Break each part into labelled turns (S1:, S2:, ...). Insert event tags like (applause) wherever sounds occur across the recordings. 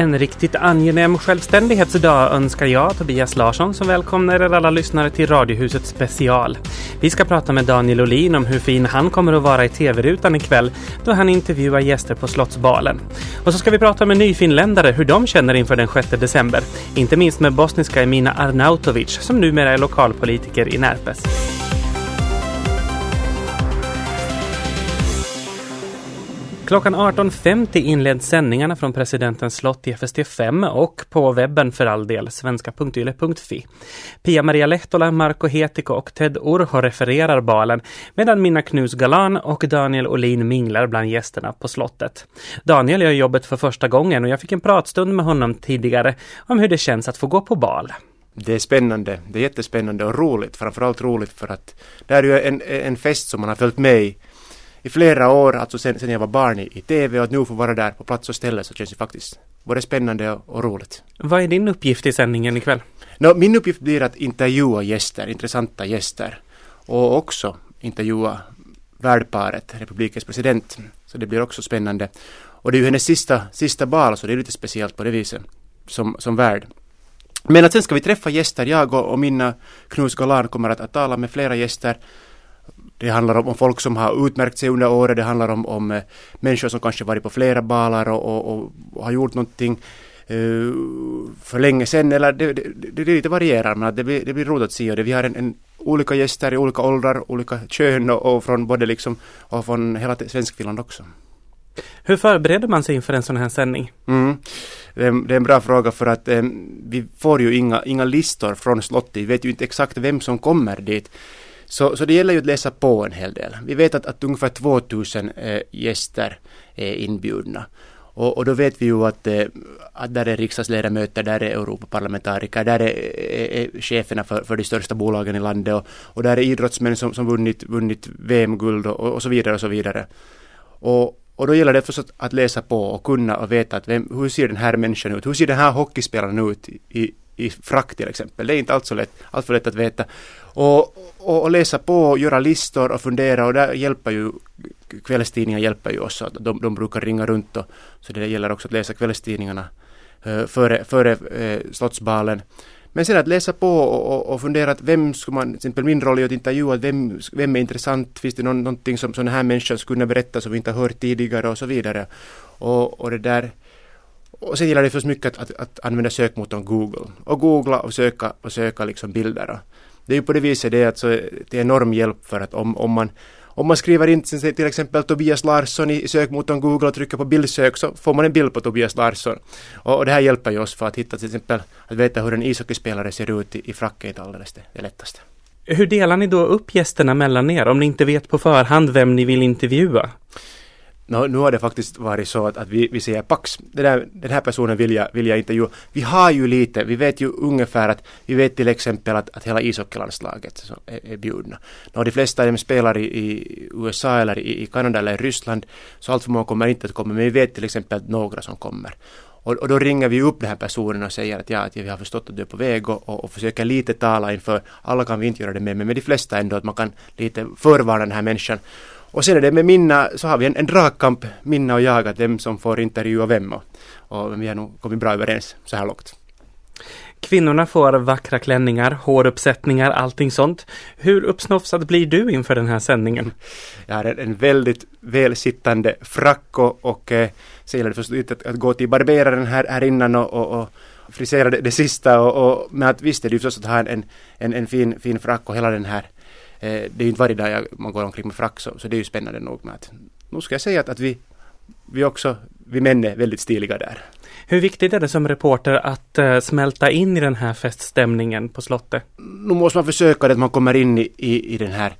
S1: En riktigt angenäm självständighetsdag önskar jag, Tobias Larsson, som välkomnar er alla lyssnare till Radiohuset special. Vi ska prata med Daniel Olin om hur fin han kommer att vara i tv-rutan ikväll då han intervjuar gäster på Slottsbalen. Och så ska vi prata med nyfinländare hur de känner inför den 6 december. Inte minst med bosniska Emina Arnautovic som numera är lokalpolitiker i Närpes. Klockan 18.50 inleds sändningarna från presidentens slott i FST5 och på webben för all del, svenska.yle.fi. Pia-Maria Lehtola, Marco Hetiko och Ted Urho refererar balen medan Minna Knus Galan och Daniel Olin minglar bland gästerna på slottet. Daniel gör jobbet för första gången och jag fick en pratstund med honom tidigare om hur det känns att få gå på bal.
S2: Det är spännande, det är jättespännande och roligt, framförallt roligt för att det är ju en, en fest som man har följt med i i flera år, alltså sen, sen jag var barn i, i TV och att nu få vara där på plats och ställe så känns det faktiskt både spännande och, och roligt.
S1: Vad är din uppgift i sändningen ikväll?
S2: No, min uppgift blir att intervjua gäster, intressanta gäster och också intervjua värdparet, republikens president. Så det blir också spännande. Och det är ju hennes sista, sista bal så det är lite speciellt på det viset som, som värd. Men att sen ska vi träffa gäster, jag och, och mina Knus Golan kommer att, att tala med flera gäster det handlar om, om, folk som har utmärkt sig under året, det handlar om, om eh, människor som kanske varit på flera balar och, och, och har gjort någonting uh, för länge sedan. Eller det, det, det, det lite varierar men det blir, det blir roligt att se. Det, vi har en, en, olika gäster i olika åldrar, olika kön och, och från både liksom och från hela Svenskfinland också.
S1: Hur förbereder man sig inför en sån här sändning?
S2: Mm. Det, är, det är en bra fråga för att eh, vi får ju inga, inga listor från slottet. Vi vet ju inte exakt vem som kommer dit. Så, så det gäller ju att läsa på en hel del. Vi vet att, att ungefär 2000 eh, gäster är inbjudna. Och, och, då vet vi ju att, eh, att där är riksdagsledamöter, där är Europaparlamentariker, där är, är, är cheferna för, för de största bolagen i landet och, och där är idrottsmän som, som vunnit, vunnit VM-guld och, och, så vidare och så vidare. Och, och då gäller det förstås att, att läsa på och kunna och veta att vem, hur ser den här människan ut? Hur ser den här hockeyspelaren ut i, i frack till exempel? Det är inte alls så lätt, allt för lätt att veta. Och, och, och, läsa på, göra listor och fundera och där hjälper ju kvällstidningar hjälper ju oss. De, de brukar ringa runt och, så det gäller också att läsa kvällstidningarna eh, före, före eh, Slottsbalen. Men sen att läsa på och, och, och fundera att vem skulle man, till exempel min roll i att intervjua, vem, vem är intressant, finns det någon, någonting som sådana här människor skulle kunna berätta som vi inte har hört tidigare och så vidare. Och, och det där och sen gäller det förstås mycket att, att, att använda sökmotorn Google och googla och söka och söka liksom bilder det är ju på det viset det är alltså till enorm hjälp för att om, om man om man skriver in till exempel Tobias Larsson i sökmotorn Google och trycker på bildsök så får man en bild på Tobias Larsson. Och, och det här hjälper ju oss för att hitta till exempel att veta hur en ishockeyspelare ser ut i, i frack är inte alldeles det, det lättaste.
S1: Hur delar ni då upp gästerna mellan er om ni inte vet på förhand vem ni vill intervjua?
S2: No, nu har det faktiskt varit så att, att vi, vi säger Pax, den, här, den här personen vill jag, vill jag intervjua. Vi har ju lite, vi vet ju ungefär att, vi vet till exempel att, att hela ishockeylandslaget är, är bjudna. No, de flesta av dem spelar i, i USA eller i, i, Kanada eller i Ryssland, så allt för många kommer inte att komma, men vi vet till exempel några som kommer. Och, och, då ringer vi upp den här personen och säger att ja, att vi har förstått att du är på väg och, och, och försöker lite tala inför, alla kan vi inte göra det med, men med de flesta ändå att man kan lite förvarna den här människan. Och sen är det med Minna, så har vi en, en dragkamp, Minna och jag, att vem som får intervjua vem. Och, och vi har nog kommit bra överens så här långt.
S1: Kvinnorna får vackra klänningar, håruppsättningar, allting sånt. Hur uppsnofsad blir du inför den här sändningen?
S2: Jag har en, en väldigt välsittande frack och, och eh, så gäller det förstås inte att, att, gå till barberaren här, här innan och, och, och frisera det, det sista och, och men att visst är det ju förstås att ha en, en, en fin, fin frack och hela den här det är ju inte varje dag jag, man går omkring med frack så, så det är ju spännande nog med att nu ska jag säga att, att vi, vi också, vi män är väldigt stiliga där.
S1: Hur viktigt är det som reporter att uh, smälta in i den här feststämningen på slottet?
S2: Nu måste man försöka att man kommer in i, i, i, den, här,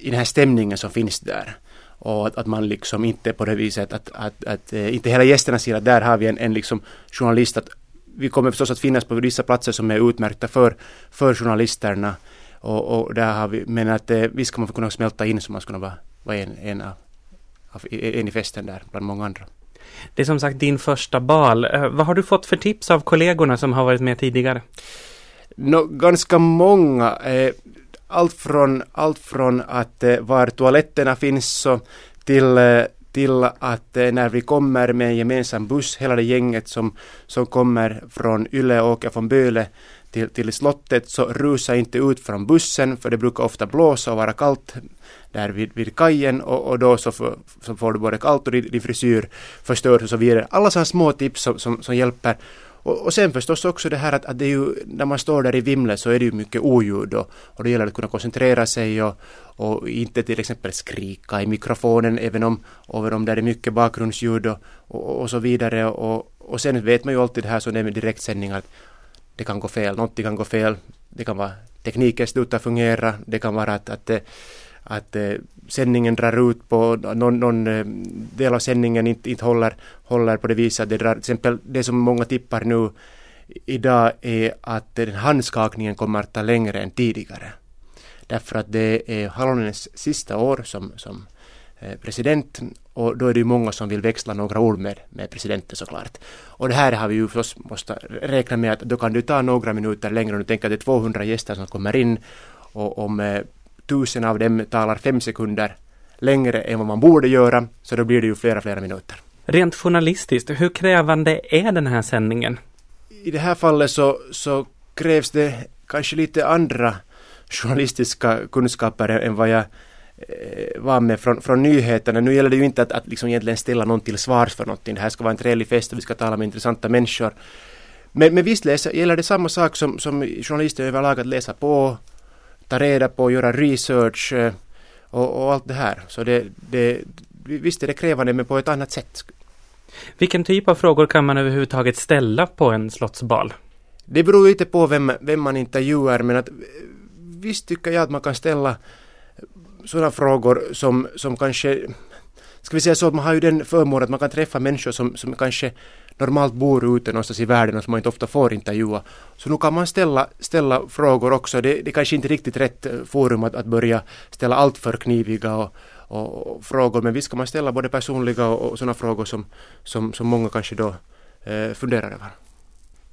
S2: i den här stämningen som finns där. Och att, att man liksom inte på det viset att, att, att uh, inte hela gästerna ser att där har vi en, en liksom journalist att vi kommer förstås att finnas på vissa platser som är utmärkta för, för journalisterna Och, och där har vi, men att eh, visst ska man kunna smälta in så man ska vara, vara en, en, av, en i festen där bland många andra.
S1: Det är som sagt din första bal. Eh, vad har du fått för tips av kollegorna som har varit med tidigare?
S2: No, ganska många. Eh, allt, från, allt från att var toaletterna finns så till, till att när vi kommer med en gemensam buss, hela det gänget som, som kommer från Yle och åker från Böle till, till slottet så rusa inte ut från bussen för det brukar ofta blåsa och vara kallt där vid, vid kajen och, och då så, för, så får du både kallt och din, din frisyr förstörs och så vidare. Alla sådana små tips som, som, som hjälper. Och, och sen förstås också det här att, att det är ju, när man står där i vimlet så är det ju mycket oljud och, och det gäller att kunna koncentrera sig och, och inte till exempel skrika i mikrofonen även om, även om det är mycket bakgrundsljud och, och, och så vidare. Och, och sen vet man ju alltid det här som det är med direktsändningar det kan gå fel, någonting kan gå fel. Det kan vara tekniken slutar fungera, det kan vara att, att, eh, att eh, sändningen drar ut på någon, någon eh, del av sändningen inte, inte håller, håller på det viset att det drar, till exempel det som många tippar nu idag är att den handskakningen kommer att ta längre än tidigare. Därför att det är Halonens sista år som, som president och då är det ju många som vill växla några ord med, med presidenten såklart. Och det här har vi ju förstås måste räkna med att då kan det ta några minuter längre. Du tänker att det är 200 gäster som kommer in och om eh, tusen av dem talar fem sekunder längre än vad man borde göra så då blir det ju flera, flera minuter.
S1: Rent journalistiskt, hur krävande är den här sändningen?
S2: I det här fallet så, så krävs det kanske lite andra journalistiska kunskaper än vad jag var med från, från nyheterna. Nu gäller det ju inte att, att liksom egentligen ställa någon till svars för någonting. Det här ska vara en trevlig fest och vi ska tala med intressanta människor. Men, men visst läsa, gäller det samma sak som, som journalister överlag att läsa på, ta reda på, göra research eh, och, och allt det här. Så det, det, visst är det krävande men på ett annat sätt.
S1: Vilken typ av frågor kan man överhuvudtaget ställa på en slottsbal?
S2: Det beror lite på vem, vem man intervjuar men att visst tycker jag att man kan ställa sådana frågor som, som kanske Ska vi säga så att man har ju den förmånen att man kan träffa människor som, som kanske normalt bor ute någonstans i världen och som man inte ofta får intervjua. Så nu kan man ställa, ställa frågor också. Det, det är kanske inte riktigt rätt eh, forum att, att börja ställa allt för kniviga och, och, och, frågor men visst kan man ställa både personliga och, och sådana frågor som, som, som många kanske då eh, funderar över.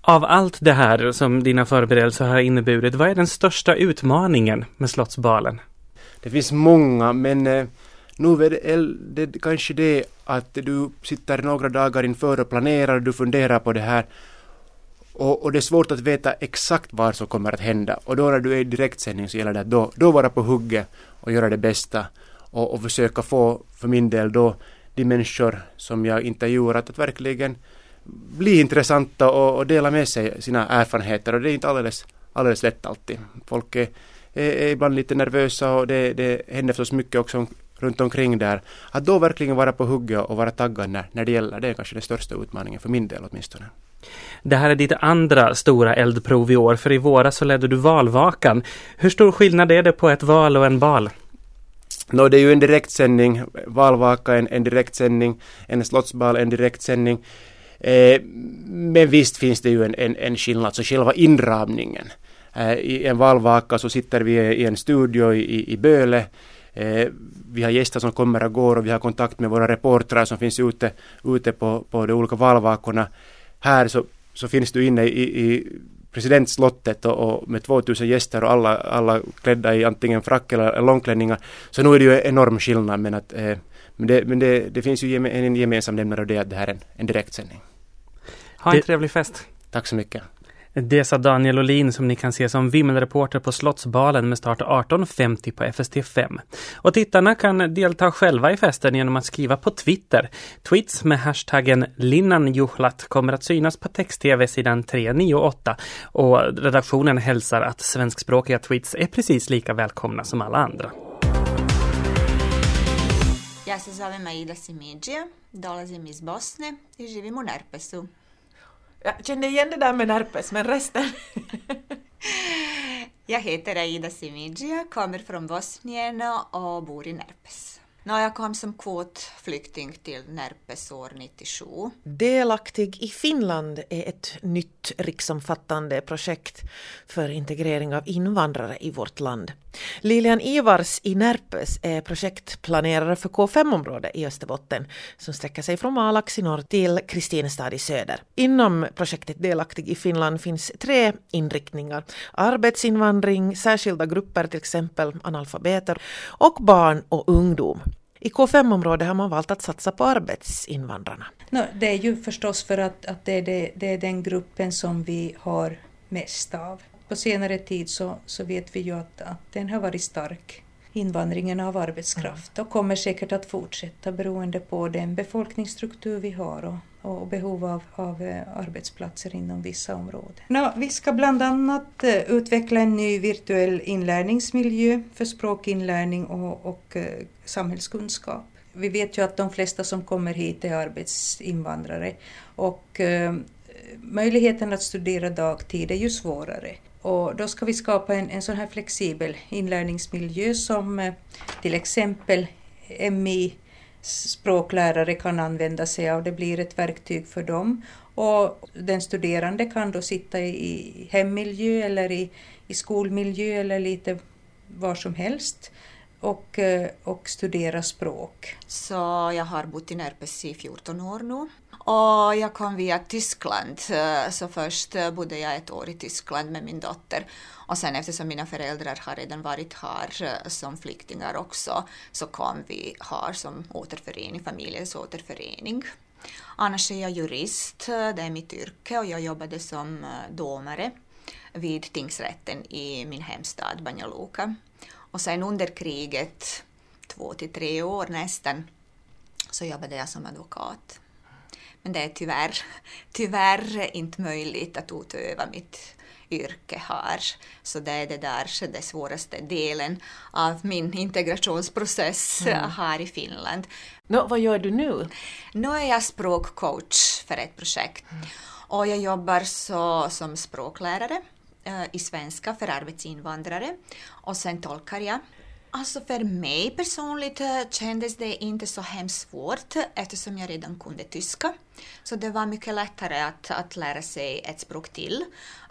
S1: Av allt det här som dina förberedelser har inneburit, vad är den största utmaningen med Slottsbalen?
S2: Det finns många men eh, nu är det, det kanske det att du sitter några dagar inför och planerar och du funderar på det här. Och, och, det är svårt att veta exakt vad som kommer att hända. Och då när du är i direktsändning så gäller det att då, då vara på hugget och göra det bästa. Och, och försöka få för min del då de människor som jag intervjuar att, att verkligen bli intressanta och, och, dela med sig sina erfarenheter. Och det är inte alldeles, alldeles lätt alltid. Folk är är, ibland lite nervösa och det, det händer förstås mycket också runt omkring där. Att då verkligen vara på hugget och vara taggad när, när det gäller, det är kanske den största utmaningen för min del åtminstone.
S1: Det här är ditt andra stora eldprov i år, för i våras så ledde du valvakan. Hur stor skillnad är det på ett val och en bal?
S2: No, det är ju en direktsändning, valvaka en, en direktsändning, en slottsbal en direktsändning. Eh, men visst finns det ju en, en, en skillnad, så själva inramningen I en valvaka så sitter vi i en studio i, i Böle. Eh, vi har gäster som kommer och går och vi har kontakt med våra reportrar som finns ute, ute på, på de olika valvakorna. Här så, så finns du inne i, i presidentslottet och, och, med 2000 gäster och alla, alla klädda i antingen frack eller långklänningar. Så nu är det ju enorm skillnad men, att, eh, men, det, men det, det, finns ju en gemensam nämnare och det är att det här är en, en direktsändning.
S1: Ha en det, trevlig fest.
S2: Tack så mycket.
S1: Det sa Daniel Olin som ni kan se som vimmelreporter på Slottsbalen med start 18.50 på FST5. Och tittarna kan delta själva i festen genom att skriva på Twitter. Tweets med hashtaggen Linnanjuhlat kommer att synas på text-tv sidan 398 och redaktionen hälsar att svenskspråkiga tweets är precis lika välkomna som alla andra.
S3: Ja se zovem Aida Simidžija, dolazim iz Bosne i živim u
S4: Jag kände igen det där med närpes, men resten?
S3: jag (laughs) heter Aida Simidžija, kommer från Bosnien och bor i Närpes. No, jag kom som kvotflykting till Närpes år 97.
S4: Delaktig i Finland är ett nytt riksomfattande projekt för integrering av invandrare i vårt land. Lilian Ivars i Närpes är projektplanerare för K5-området i Österbotten som sträcker sig från Malax i norr till Kristinestad i söder. Inom projektet Delaktig i Finland finns tre inriktningar. Arbetsinvandring, särskilda grupper, till exempel analfabeter, och barn och ungdom. I K5-området har man valt att satsa på arbetsinvandrarna.
S5: No, det är ju förstås för att, att det, är det, det är den gruppen som vi har mest av. På senare tid så, så vet vi ju att, att den har varit stark, invandringen av arbetskraft, och kommer säkert att fortsätta beroende på den befolkningsstruktur vi har och, och behov av, av eh, arbetsplatser inom vissa områden. No, vi ska bland annat eh, utveckla en ny virtuell inlärningsmiljö för språkinlärning och, och eh, samhällskunskap. Vi vet ju att de flesta som kommer hit är arbetsinvandrare och eh, möjligheten att studera dagtid är ju svårare. Och då ska vi skapa en, en sån här flexibel inlärningsmiljö som eh, till exempel MI språklärare kan använda sig av. Det blir ett verktyg för dem. Och den studerande kan då sitta i hemmiljö eller i, i skolmiljö eller lite var som helst och, eh, och studera språk.
S3: Så jag har bott i Närpes i 14 år nu. Och jag kom via Tyskland, eh, så först eh, bodde jag ett år i Tyskland med min dotter. Och sen eftersom mina föräldrar har redan varit här eh, som flyktingar också, så kom vi här som återförening, familjens återförening. Annars är jag jurist, det är mitt yrke och jag jobbade som domare vid tingsrätten i min hemstad Banja Luka. Och sen under kriget, två till tre år nästan, så jobbade jag som advokat. Men det är tyvärr, (laughs) tyvärr inte möjligt att utöva mitt yrke här. Så det är det där den svåraste delen av min integrationsprocess mm. här i Finland.
S4: No, vad gör du nu?
S3: Nu är jag språkcoach för ett projekt. Mm. Och jag jobbar så, som språklärare Eh, i svenska för arbetsinvandrare och sen tolkar jag. Alltså för mig personligt eh, kändes det inte så hemskt svårt eh, eftersom jag redan kunde tyska. Så det var mycket lättare att, att lära sig ett språk till.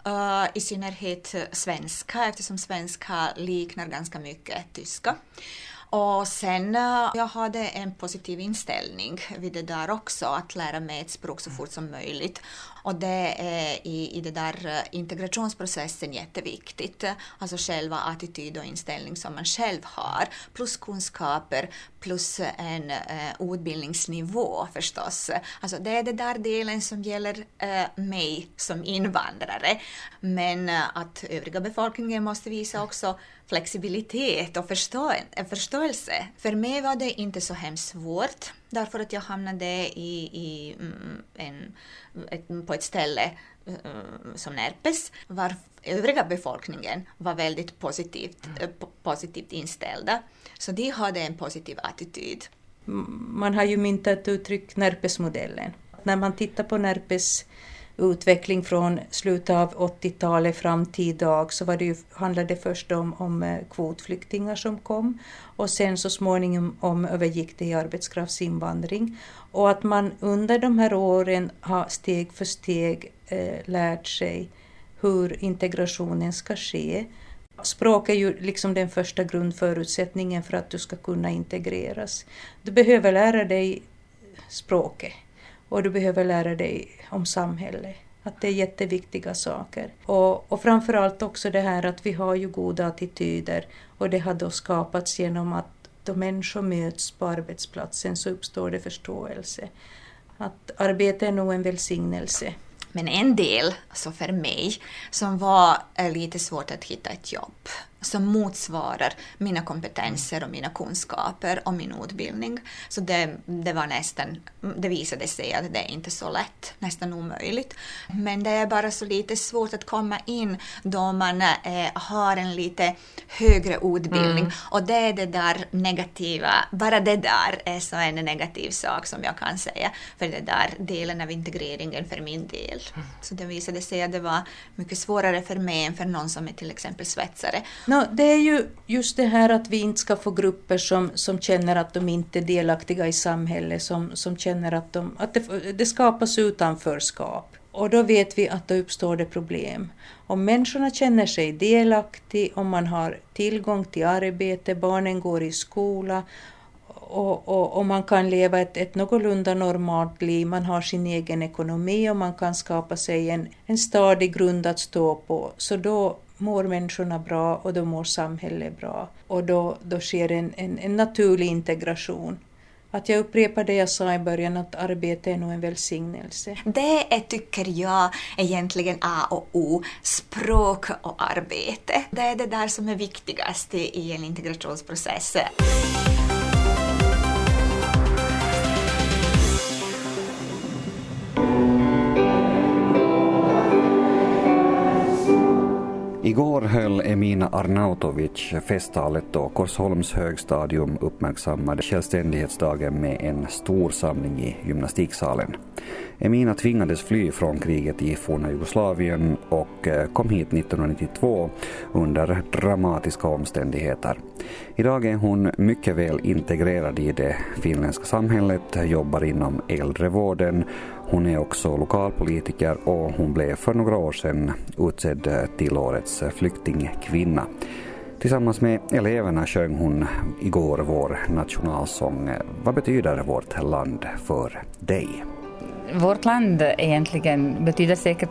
S3: Uh, I synnerhet svenska eftersom svenska liknar ganska mycket tyska. Och sen uh, jag hade en positiv inställning vid det där också, att lära mig ett språk så fort som möjligt. Och det är i, i det där eh, integrationsprocessen jätteviktigt. Alltså själva attityd och inställning som man själv har, plus kunskaper, plus en eh, utbildningsnivå förstås. Alltså det är den där delen som gäller eh, mig som invandrare. Men eh, att övriga befolkningen måste visa också flexibilitet och förstå förståelse. För mig var det inte så hemskt svårt därför att jag hamnade i, i mm, en, ett, på ett ställe eh, som Närpes var övriga befolkningen var väldigt positivt, uh, positivt inställda. Så de hade en positiv attityd.
S5: Man har ju myntat uttryck Närpesmodellen. När man tittar på Närpes utveckling från slutet av 80-talet fram till idag så var det ju, handlade det först om, om eh, kvotflyktingar som kom och sen så småningom om övergick det i arbetskraftsinvandring. Och att man under de här åren har steg för steg eh, lärt sig hur integrationen ska ske. Språk är ju liksom den första grundförutsättningen för att du ska kunna integreras. Du behöver lära dig språket och du behöver lära dig om samhället. Att det är jätteviktiga saker. Och, och framförallt också det här att vi har ju goda attityder och det har då skapats genom att då människor möts på arbetsplatsen så uppstår det förståelse. Att arbete är nog en välsignelse.
S3: Men en del, alltså för mig, som var eh, lite svårt att hitta ett jobb som motsvarar mina kompetenser och mina kunskaper och min utbildning. Så det, det var nästan, det visade sig att det är inte så lätt, nästan omöjligt. Men det är bara så lite svårt att komma in då man eh, har en lite högre utbildning mm. och det är det där negativa, bara det där är så en negativ sak som jag kan säga för det där delen av integreringen för min del. Så det visade sig att det var mycket svårare för mig än för någon som är till exempel svetsare
S5: No, det är ju just det här att vi inte ska få grupper som, som känner att de inte är delaktiga i samhället, som, som känner att, de, att det, det skapas utanförskap. Och då vet vi att då uppstår det problem. Om människorna känner sig delaktiga, om man har tillgång till arbete, barnen går i skola och, och, och, man kan leva ett, ett någorlunda normalt liv, man har sin egen ekonomi och man kan skapa sig en, en stadig grund att stå på, så då mår människorna bra och då mår samhället bra. Och då, då sker en, en, en naturlig integration. Att jag upprepar det jag sa i början, att arbete är nog en välsignelse.
S3: Det är, tycker jag, egentligen A och O, språk och arbete. Det är det där som är viktigast i en integrationsprocess.
S6: Igår höll Emina Arnautovic festtalet då Korsholms högstadium uppmärksammade självständighetsdagen med en stor samling i gymnastiksalen. Emina tvingades fly från kriget i forna Jugoslavien och eh, kom hit 1992 under dramatiska omständigheter. Idag är hon mycket väl integrerad i det finländska samhället, jobbar inom äldrevården hon är också lokalpolitiker och hon blev för några år sedan utsedd till årets flyktingkvinna. Tillsammans med eleverna sjöng hon igår vår nationalsång. Vad betyder vårt land för dig?
S7: Vårt land egentligen betyder säkert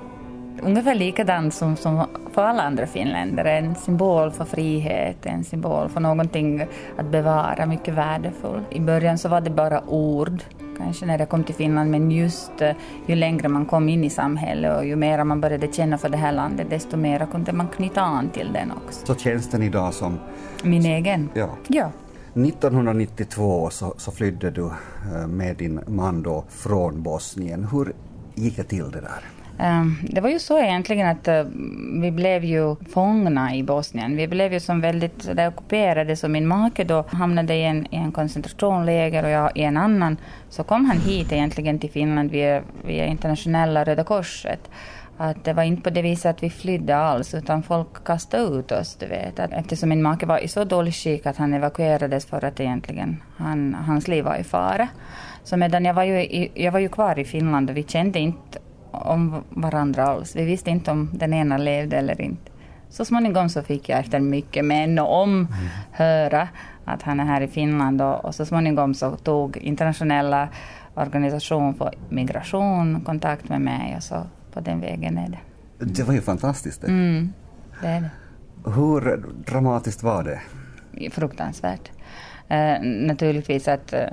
S7: ungefär likadant som, som för alla andra finländare. En symbol för frihet, en symbol för någonting att bevara, mycket värdefullt. I början så var det bara ord kanske när jag kom till Finland, men just uh, ju längre man kom in i samhället och ju mer man började känna för det här landet, desto mer kunde man knyta an till den också.
S6: Så känns den idag som...
S7: Min egen?
S6: Ja.
S7: ja.
S6: 1992 så, så flydde du uh, med din man då från Bosnien. Hur gick det till det där?
S7: Ehm, det var ju så egentligen att eh, vi blev ju fångna i Bosnien. Vi blev ju som väldigt där ockuperade, så min make då hamnade i en, i en koncentrationsläger och jag i en annan. Så kom han hit egentligen till Finland via, via internationella Röda Korset. Att det var inte på det viset att vi flydde alls, utan folk kastade ut oss, du vet. Att eftersom min make var i så dålig skick att han evakuerades för att egentligen han, hans liv var i fara. Så medan jag var ju, i, jag var ju kvar i Finland och vi kände inte om varandra alls. Vi visste inte om den ena levde eller inte. Så småningom så fick jag efter mycket men och om mm. höra att han är här i Finland och, och så småningom så tog internationella organisation för migration kontakt med mig och så på den vägen är det.
S6: Det var ju fantastiskt det.
S7: Mm, det är det.
S6: Hur dramatiskt var det?
S7: Fruktansvärt. Eh, naturligtvis att eh,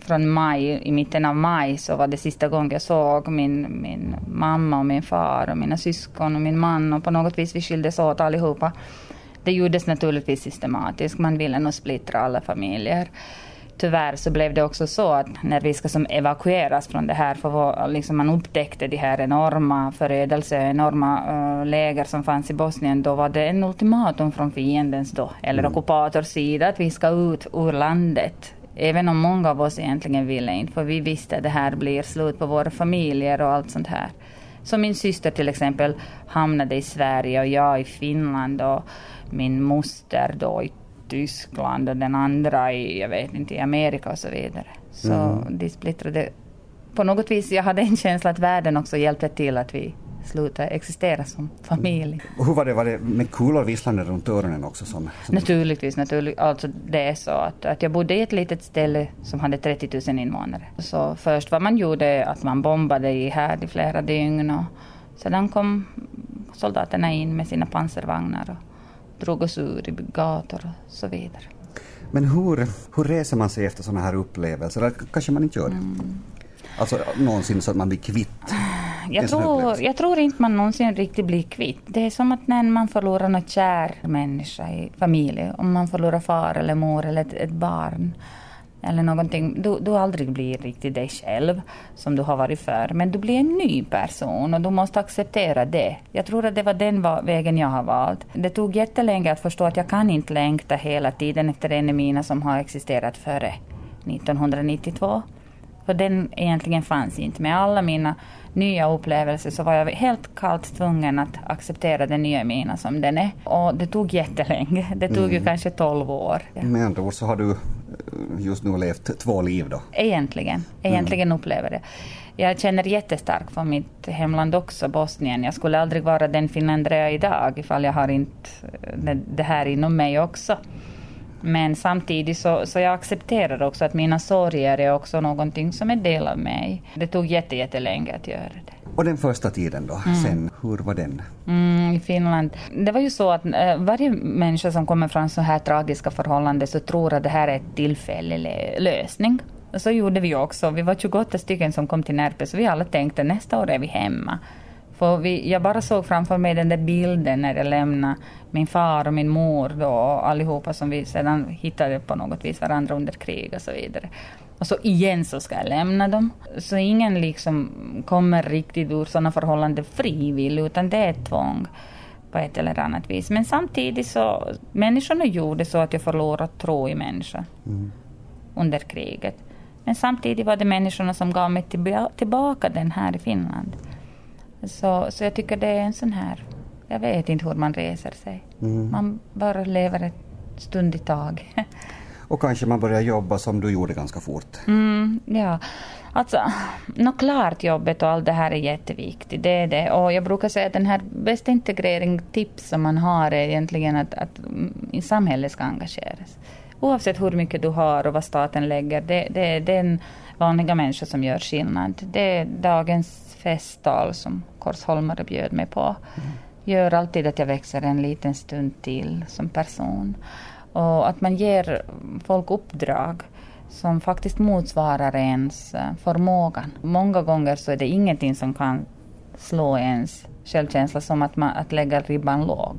S7: från maj, i mitten av maj så var det sista gången jag såg min, min mamma och min far och mina syskon och min man och på något vis vi skildes åt allihopa. Det gjordes naturligtvis systematiskt, man ville nog splittra alla familjer tyvärr så blev det också så att när vi ska som evakueras från det här, för liksom man upptäckte de här enorma förödelse, enorma uh, läger som fanns i Bosnien, då var det en ultimatum från fiendens då, eller mm. ockupators sida, att vi ska ut ur landet. Även om många av oss egentligen ville inte, för vi visste att det här blir slut på våra familjer och allt sånt här. Så min syster till exempel hamnade i Sverige och jag i Finland och min moster då i Tyskland och den andra i, jag vet inte, i Amerika och så vidare. Så mm. de splittrade. På något vis, jag hade en känsla att världen också hjälpte till att vi slutade existera som familj.
S6: Hur var det, var det med kulor visslande runt öronen också? Som,
S7: som naturligtvis, naturligtvis. Alltså det är så att, att jag bodde i ett litet ställe som hade 30 000 invånare. Så först vad man gjorde att man bombade i här i flera dygn och sedan kom soldaterna in med sina pansarvagnar och drog oss ur gator och så vidare.
S6: Men hur, hur reser man sig efter sådana här upplevelser? Eller kanske man inte gör det? Mm. Alltså någonsin så att man blir kvitt
S7: jag tror, jag tror inte man någonsin riktigt blir kvitt. Det är som att när man förlorar någon kär människa i familjen, om man förlorar far eller mor eller ett, ett barn eller någonting, du, du aldrig blir riktigt dig själv som du har varit för. Men du blir en ny person och du måste acceptera det. Jag tror att det var den vägen jag har valt. Det tog jättelänge att förstå att jag kan inte längta hela tiden efter en av mina som har existerat före 1992. För den egentligen fanns inte. Med alla mina nya upplevelser så var jag helt kallt tvungen att acceptera den nya mina som den är. Och det tog jättelänge. Det tog mm. ju kanske 12 år.
S6: Ja. Med andra ord så har du eh, just nu levt två liv då?
S7: Egentligen. Egentligen mm. upplever det. Jag känner jättestarkt för mitt hemland också, Bosnien. Jag skulle aldrig vara den finländare jag är idag ifall jag har inte eh, det här inom mig också. Men samtidigt så, så jag accepterar också att mina sorger är också någonting som är del av mig. Det tog jättelänge att göra det.
S6: Och den första tiden då, mm. sen, hur var den?
S7: Mm, I Finland, det var ju så att äh, varje människa som kommer från så här tragiska förhållanden så tror att det här är en tillfällig lösning. Så gjorde vi också. Vi var 28 stycken som kom till Närpes så vi alla tänkte nästa år är vi hemma. För vi, jag bara såg framför mig den där bilden när jag lämnade min far och min mor då, och allihopa som vi sedan hittade på något vis varandra under krig och så vidare. Och så igen så ska jag lämna dem. Så ingen liksom kommer riktigt ur sådana förhållanden frivilligt, utan det är ett tvång på ett eller annat vis. Men samtidigt så, människorna gjorde så att jag förlorade tro i människan mm. under kriget. Men samtidigt var det människorna som gav mig tillbaka den här i Finland. Så, så jag tycker det är en sån här, jag vet inte hur man reser sig. Mm. Man bara lever ett stund i tag. (laughs)
S6: Och kanske man börjar jobba som du gjorde ganska fort.
S7: Mm, ja, alltså, no, klart jobbet och allt det här är jätteviktigt, det är det. Och jag brukar säga att den här bästa integrering-tips som man har är egentligen att, att i samhället ska engageras. Oavsett hur mycket du har och vad staten lägger, det, det är den vanliga människa som gör skillnad. Det är dagens festtal som Korsholmare bjöd mig på. Mm. Gör alltid att jag växer en liten stund till som person. Och att man ger folk uppdrag som faktiskt motsvarar ens eh, förmåga. Många gånger så är det ingenting som kan slå ens självkänsla som att, man, att lägga ribban låg.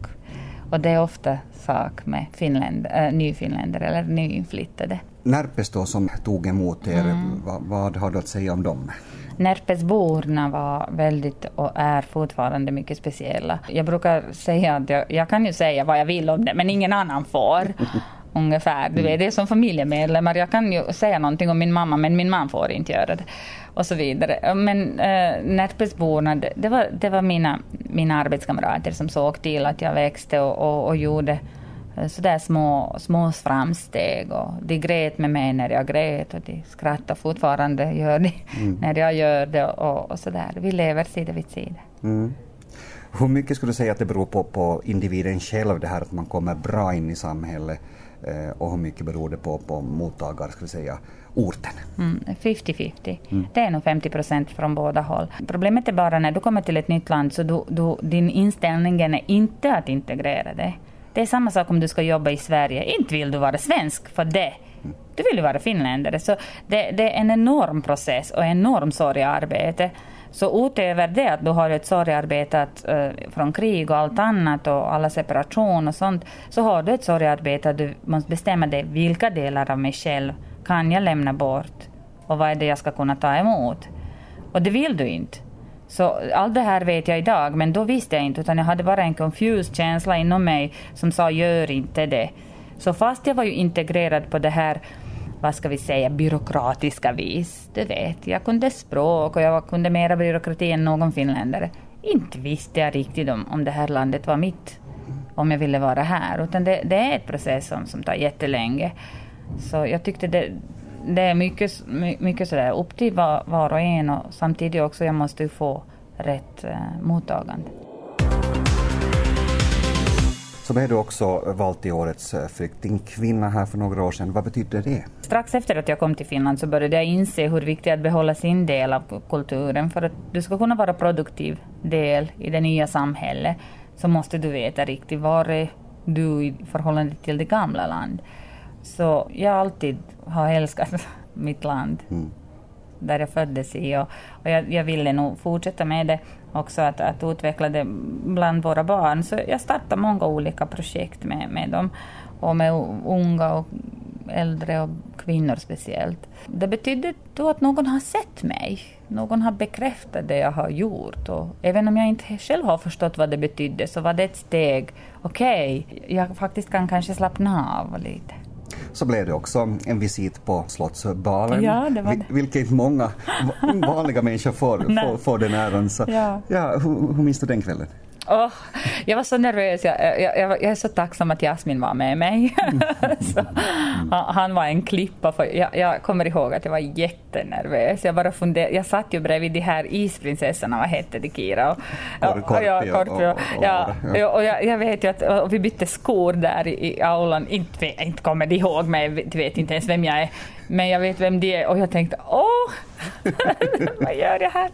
S7: Och det är ofta sak med finländ, äh, nyfinländare eller nyinflyttade.
S6: Närpes då som tog emot er, mm. vad, vad har du att säga om dem?
S7: Närpesborna var väldigt och är fortfarande mycket speciella. Jag brukar säga att jag, jag kan ju säga vad jag vill om det men ingen annan får. (laughs) ungefär. Du vet, det är som familjemedlemmar. Jag kan ju säga någonting om min mamma men min man får inte göra det. Och så vidare. Men äh, Närpesborna, det, det, var, det var mina, mina arbetskamrater som såg till att jag växte och, och, och gjorde Eh, sådär små, små framsteg och de grät med mig när jag grät och de skrattar fortfarande gör de mm. när jag gör det och, och sådär. Vi lever sida vid sida. Mm.
S6: Hur mycket skulle du säga att det beror på, på individen själv det här att man kommer bra in i samhället eh, och hur mycket beror det på, på mottagare, skulle säga, orten?
S7: 50-50. Mm, mm. Det är nog 50 procent från båda håll. Problemet är bara när du kommer till ett nytt land så du, du, din inställning är inte att integrera dig. Det är samma sak om du ska jobba i Sverige. Inte vill du vara svensk för det. Du vill ju vara finländare. Så det, det är en enorm process och enorm sorgearbete. Så utöver det att du har ett sorgearbete att, uh, från krig och allt annat och alla separation och sånt, så har du ett sorgearbete att du måste bestämma dig vilka delar av mig själv kan jag lämna bort och vad är det jag ska kunna ta emot. Och det vill du inte. Så allt det här vet jag idag, men då visste jag inte, utan jag hade bara en confused känsla inom mig som sa gör inte det. Så fast jag var ju integrerad på det här, vad ska vi säga, byråkratiska vis, du vet, jag kunde språk och jag kunde mera byråkrati än någon finländare. Inte visste jag riktigt om, om det här landet var mitt, om jag ville vara här, utan det, det är ett process som, som tar jättelänge. Så jag tyckte det, det är mycket, mycket sådär upp till var, var och en och samtidigt också jag måste få rätt eh, mottagande.
S6: Så blev du också vald till årets eh, flyktingkvinna här för några år sedan. Vad betyder det?
S7: Strax efter att jag kom till Finland så började jag inse hur viktigt det är att behålla sin del av kulturen. För att du ska kunna vara produktiv del i det nya samhället så måste du veta riktigt var är du i förhållande till det gamla landet. Så jag alltid har älskat (laughs) mitt land. Mm. Där jag föddes i och, och jag, jag, ville nog fortsätta med det också att, att utveckla det bland våra barn. Så jag startade många olika projekt med, med dem och med unga och äldre och kvinnor speciellt. Det betydde då att någon har sett mig. Någon har bekräftat det jag har gjort. Och även om jag inte själv har förstått vad det betydde så var det ett steg. Okej, okay, jag faktiskt kan kanske slappna av lite.
S6: Så blev det också en visit på Slottsbalen,
S7: Ja, det var det.
S6: vilket många (laughs) va- vanliga människor får, får, får den äran. Så,
S7: Ja.
S6: Ja, hur, hur minns du den kvällen?
S7: Åh, jag var så nervös. Jag, jag, jag, jag är så tacksam att Jasmin var med mig. (laughs) så, han, han var en klippa. För jag, jag kommer ihåg att jag var jättenervös. Jag, bara funder, jag satt ju bredvid de här isprinsessorna, vad hette de Kira? Och,
S6: Korpi
S7: ja, Korpi och-
S6: och
S7: jag, jag vet ju att vi bytte skor där i, i aulan. Inte, inte kommer de ihåg mig, de vet inte ens vem jag är. Men jag vet vem de är och jag tänkte åh, vad gör jag här?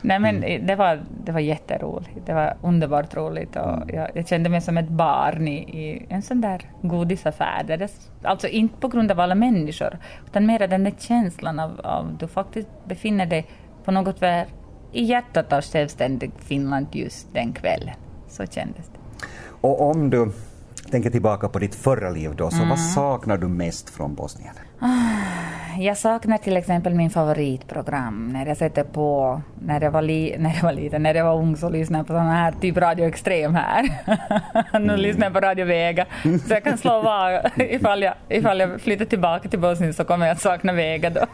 S7: Nej men det var, det var jätteroligt. Det var underbart roligt och jag, jag kände mig som ett barn i, i en sån där godisaffär. Där det, alltså inte på grund av alla människor utan mer den där känslan av, av du faktiskt befinner dig på något sätt i hjärtat av självständig Finland just den kvällen. Så kändes det.
S6: Och om du tänker tillbaka på ditt förra liv då, så
S7: Mm.
S6: vad saknar du mest från Bosnien?
S7: Jag saknar till exempel min favoritprogram när jag sätter på, när jag var, li, (laughs) när jag var liten, när jag var ung så lyssnade jag på sån här, typ Radio Extrem här. (laughs) nu lyssnar jag på Radio Vega. Så jag kan slå (laughs) var, ifall jag, ifall jag flyttar tillbaka till Bosnien så kommer jag att sakna Vega då.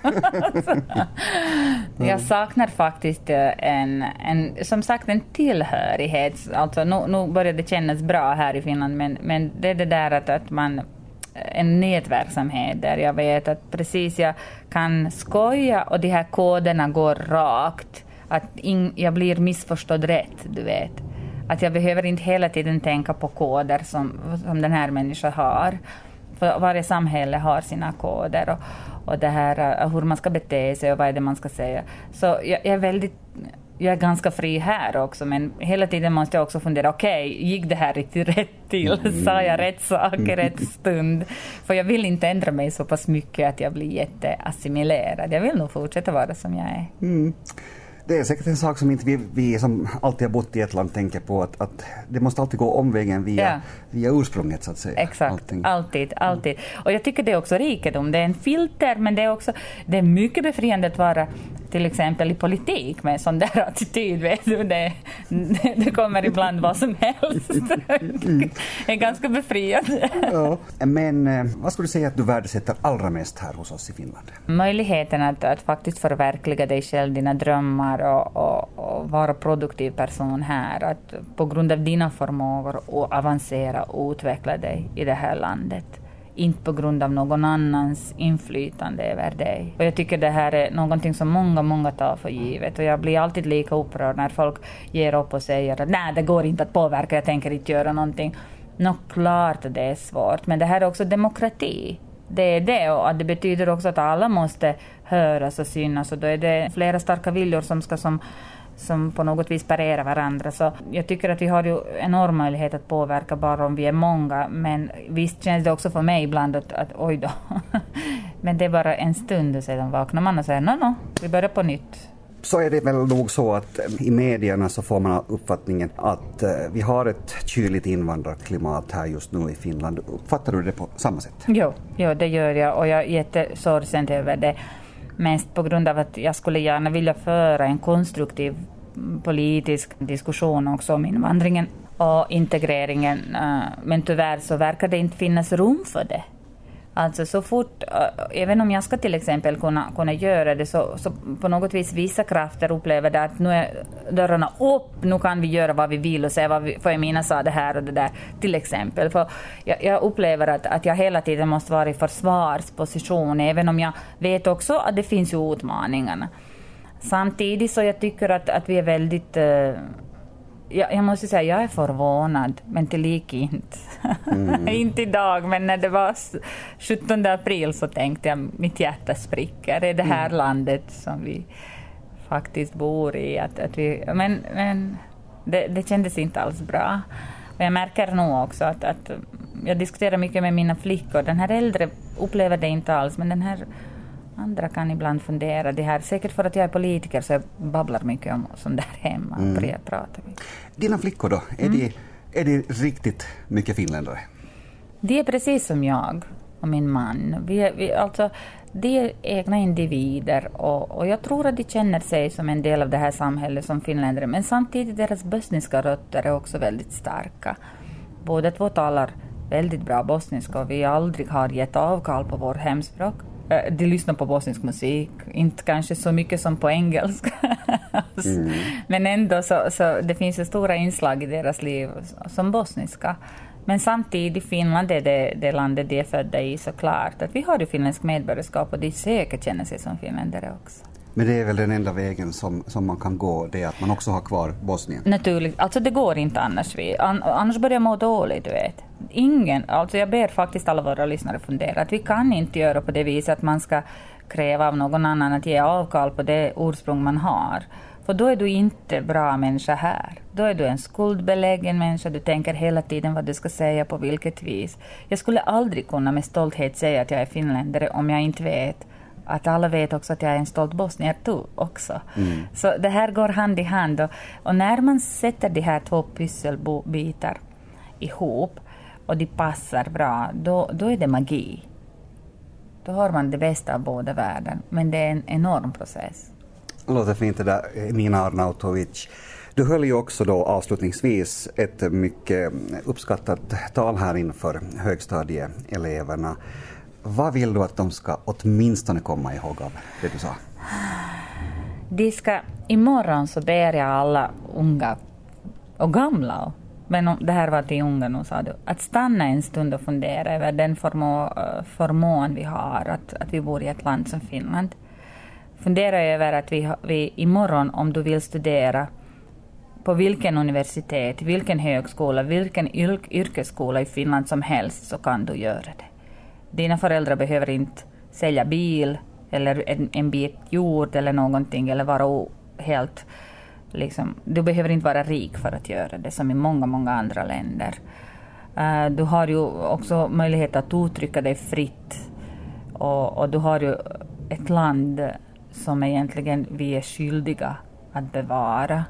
S7: jag saknar faktiskt eh, en, en, som sagt en tillhörighet. Alltså nu, nu börjar det kännas bra här i Finland men, men det är det där att, att man en nätverksamhet där jag vet att precis jag kan skoja och de här koderna går rakt. Att in, jag blir missförstådd rätt, du vet. Att jag behöver inte hela tiden tänka på koder som, som den här människan har. För varje samhälle har sina koder och, och det här eh, hur man ska bete sig och vad är det man ska säga. Så jag, jag är väldigt jag är ganska fri här också, men hela tiden måste jag också fundera, okej, gick det här riktigt rätt till? Sa jag rätt sak i rätt stund? För jag vill inte ändra mig så pass mycket att jag blir jätteassimilerad. Jag vill nog fortsätta vara som jag är.
S6: Det är säkert en sak som inte vi, vi som alltid har bott i ett land tänker på, att, att det måste alltid gå omvägen via,
S7: Ja.
S6: via ursprunget så att säga.
S7: Exakt,
S6: Allting.
S7: alltid, alltid. Och jag tycker det är också rikedom. Det är en filter, men det är också det är mycket befriande att vara till exempel i politik med en sån där (laughs) attityd. Vet du? Det, det kommer ibland vad som helst. (laughs) Det är ganska befriande.
S6: Ja. Men eh, vad skulle du säga att du värdesätter allra mest här hos oss i Finland?
S7: Möjligheten att, att faktiskt förverkliga dig själv, dina drömmar och, och, och vara produktiv person här. Att på grund av dina förmågor och avancera och utveckla dig i det här landet. Inte på grund av någon annans inflytande över dig. Och jag tycker det här är någonting som många, många tar för givet. Och jag blir alltid lika upprörd när folk ger upp och säger att nej, det går inte att påverka, jag tänker inte göra någonting. Nå, klart att det är svårt, men det här är också demokrati. Det är det och att det betyder också att alla måste höras och synas och då är det flera starka viljor som ska som, som på något vis parera varandra. Så jag tycker att vi har ju enorm möjlighet att påverka bara om vi är många men visst känns det också för mig ibland att, att oj då. (laughs) men det är bara en stund och sedan vaknar man och säger no, no, vi börjar på nytt.
S6: Så är det väl nog så att eh, i medierna så får man uppfattningen att eh, vi har ett kyligt invandrarklimat här just nu i Finland. Uppfattar du det på samma sätt?
S7: Jo, jo, det gör jag och jag är jättesorgsen över det. Mest på grund av att jag skulle gärna vilja föra en konstruktiv politisk diskussion också om invandringen och integreringen. Eh, men tyvärr så verkar det inte finnas rum för det. Alltså så fort, eh, även om jag ska till exempel kunna, kunna göra det så, så på något vis vissa krafter upplever det att nu är dörrarna upp, nu kan vi göra vad vi vill och säga vad vi, för Emina sa det här och det där till exempel. För jag, jag upplever att, att jag hela tiden måste vara i försvarsposition även om jag vet också att det finns ju utmaningarna. Samtidigt så jag tycker att, att vi är väldigt eh, jag, jag måste säga, jag är förvånad, men tillika inte. (laughs) inte idag, men när det var s- 17 april så tänkte jag, mitt hjärta spricker. Är det här landet som vi faktiskt bor i? Att, att vi, men men det, det kändes inte alls bra. Och jag märker nog också att, att jag diskuterar mycket med mina flickor. Den här äldre upplever det inte alls, men den här andra kan ibland fundera. Det här, säkert för att jag är politiker så jag babblar mycket om sånt där hemma. Mm. pratar vi.
S6: Dina flickor då, är, de, är de riktigt mycket finländare?
S7: De är precis som jag och min man. Vi är, vi, alltså, de är egna individer och, och jag tror att de känner sig som en del av det här samhället som finländare. Men samtidigt deras bosniska rötter är också väldigt starka. Båda två talar väldigt bra bosniska och vi aldrig har gett avkall på vårt hemspråk. Eh, de lyssnar på bosnisk musik, inte kanske så mycket som på engelska. (laughs) mm. Men ändå så, så det finns ju stora inslag i deras liv som bosniska. Men samtidigt, Finland är det, det landet de är födda i såklart. Att vi har ju finländskt medborgarskap och de säkert känner sig som finländare också.
S6: Men det är väl den enda vägen som, som man kan gå, det är att man också har kvar Bosnien?
S7: Naturligt, alltså det går inte annars. Vi, an, annars börjar jag må dåligt, du vet. Ingen, alltså jag ber faktiskt alla våra lyssnare fundera, att vi kan inte göra på det viset att man ska kräva av någon annan att ge avkall på det ursprung man har. För då är du inte bra människa här. Då är du en skuldbeläggen människa, du tänker hela tiden vad du ska säga på vilket vis. Jag skulle aldrig kunna med stolthet säga att jag är finländare om jag inte vet att alla vet också att jag är en stolt bosnier också. Mm. Så det här går hand i hand. Och, och, när man sätter de här två pusselbitar ihop och de passar bra, då, då är det magi. Då har man det bästa av båda världen. Men det är en enorm process.
S6: Låter fint det där, Nina Arnautovic. Du höll ju också då avslutningsvis ett mycket uppskattat tal här inför högstadieeleverna. Vad vill du att de ska åtminstone komma ihåg av det du sa?
S7: De ska, imorgon så ber jag alla unga och gamla, men det här var till unga nu sa du, att stanna en stund och fundera över den förmå, eh, förmån vi har att, att vi bor i ett land som Finland. Fundera över att vi, vi imorgon, om du vill studera på vilken universitet, vilken högskola, vilken yrkesskola i Finland som helst så kan du göra det. Dina föräldrar behöver inte sälja bil eller en, en bit jord eller någonting eller vara helt... Liksom, du behöver inte vara rik för att göra det, som i många, många andra länder. Uh, du har ju också möjlighet att uttrycka dig fritt. Och, och du har ju ett land som egentligen vi är skyldiga att bevara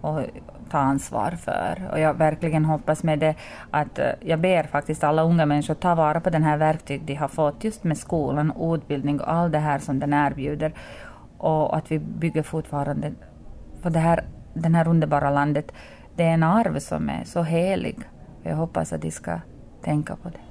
S7: och ta ansvar för. Och jag verkligen hoppas med det att eh, jag ber faktiskt alla unga människor ta vara på den här verktyg de har fått just med skolan, utbildning och allt det här som den erbjuder. Och att vi bygger fortfarande, för det här, den här underbara landet, det är en arv som är så helig. Jag hoppas att de ska tänka på det.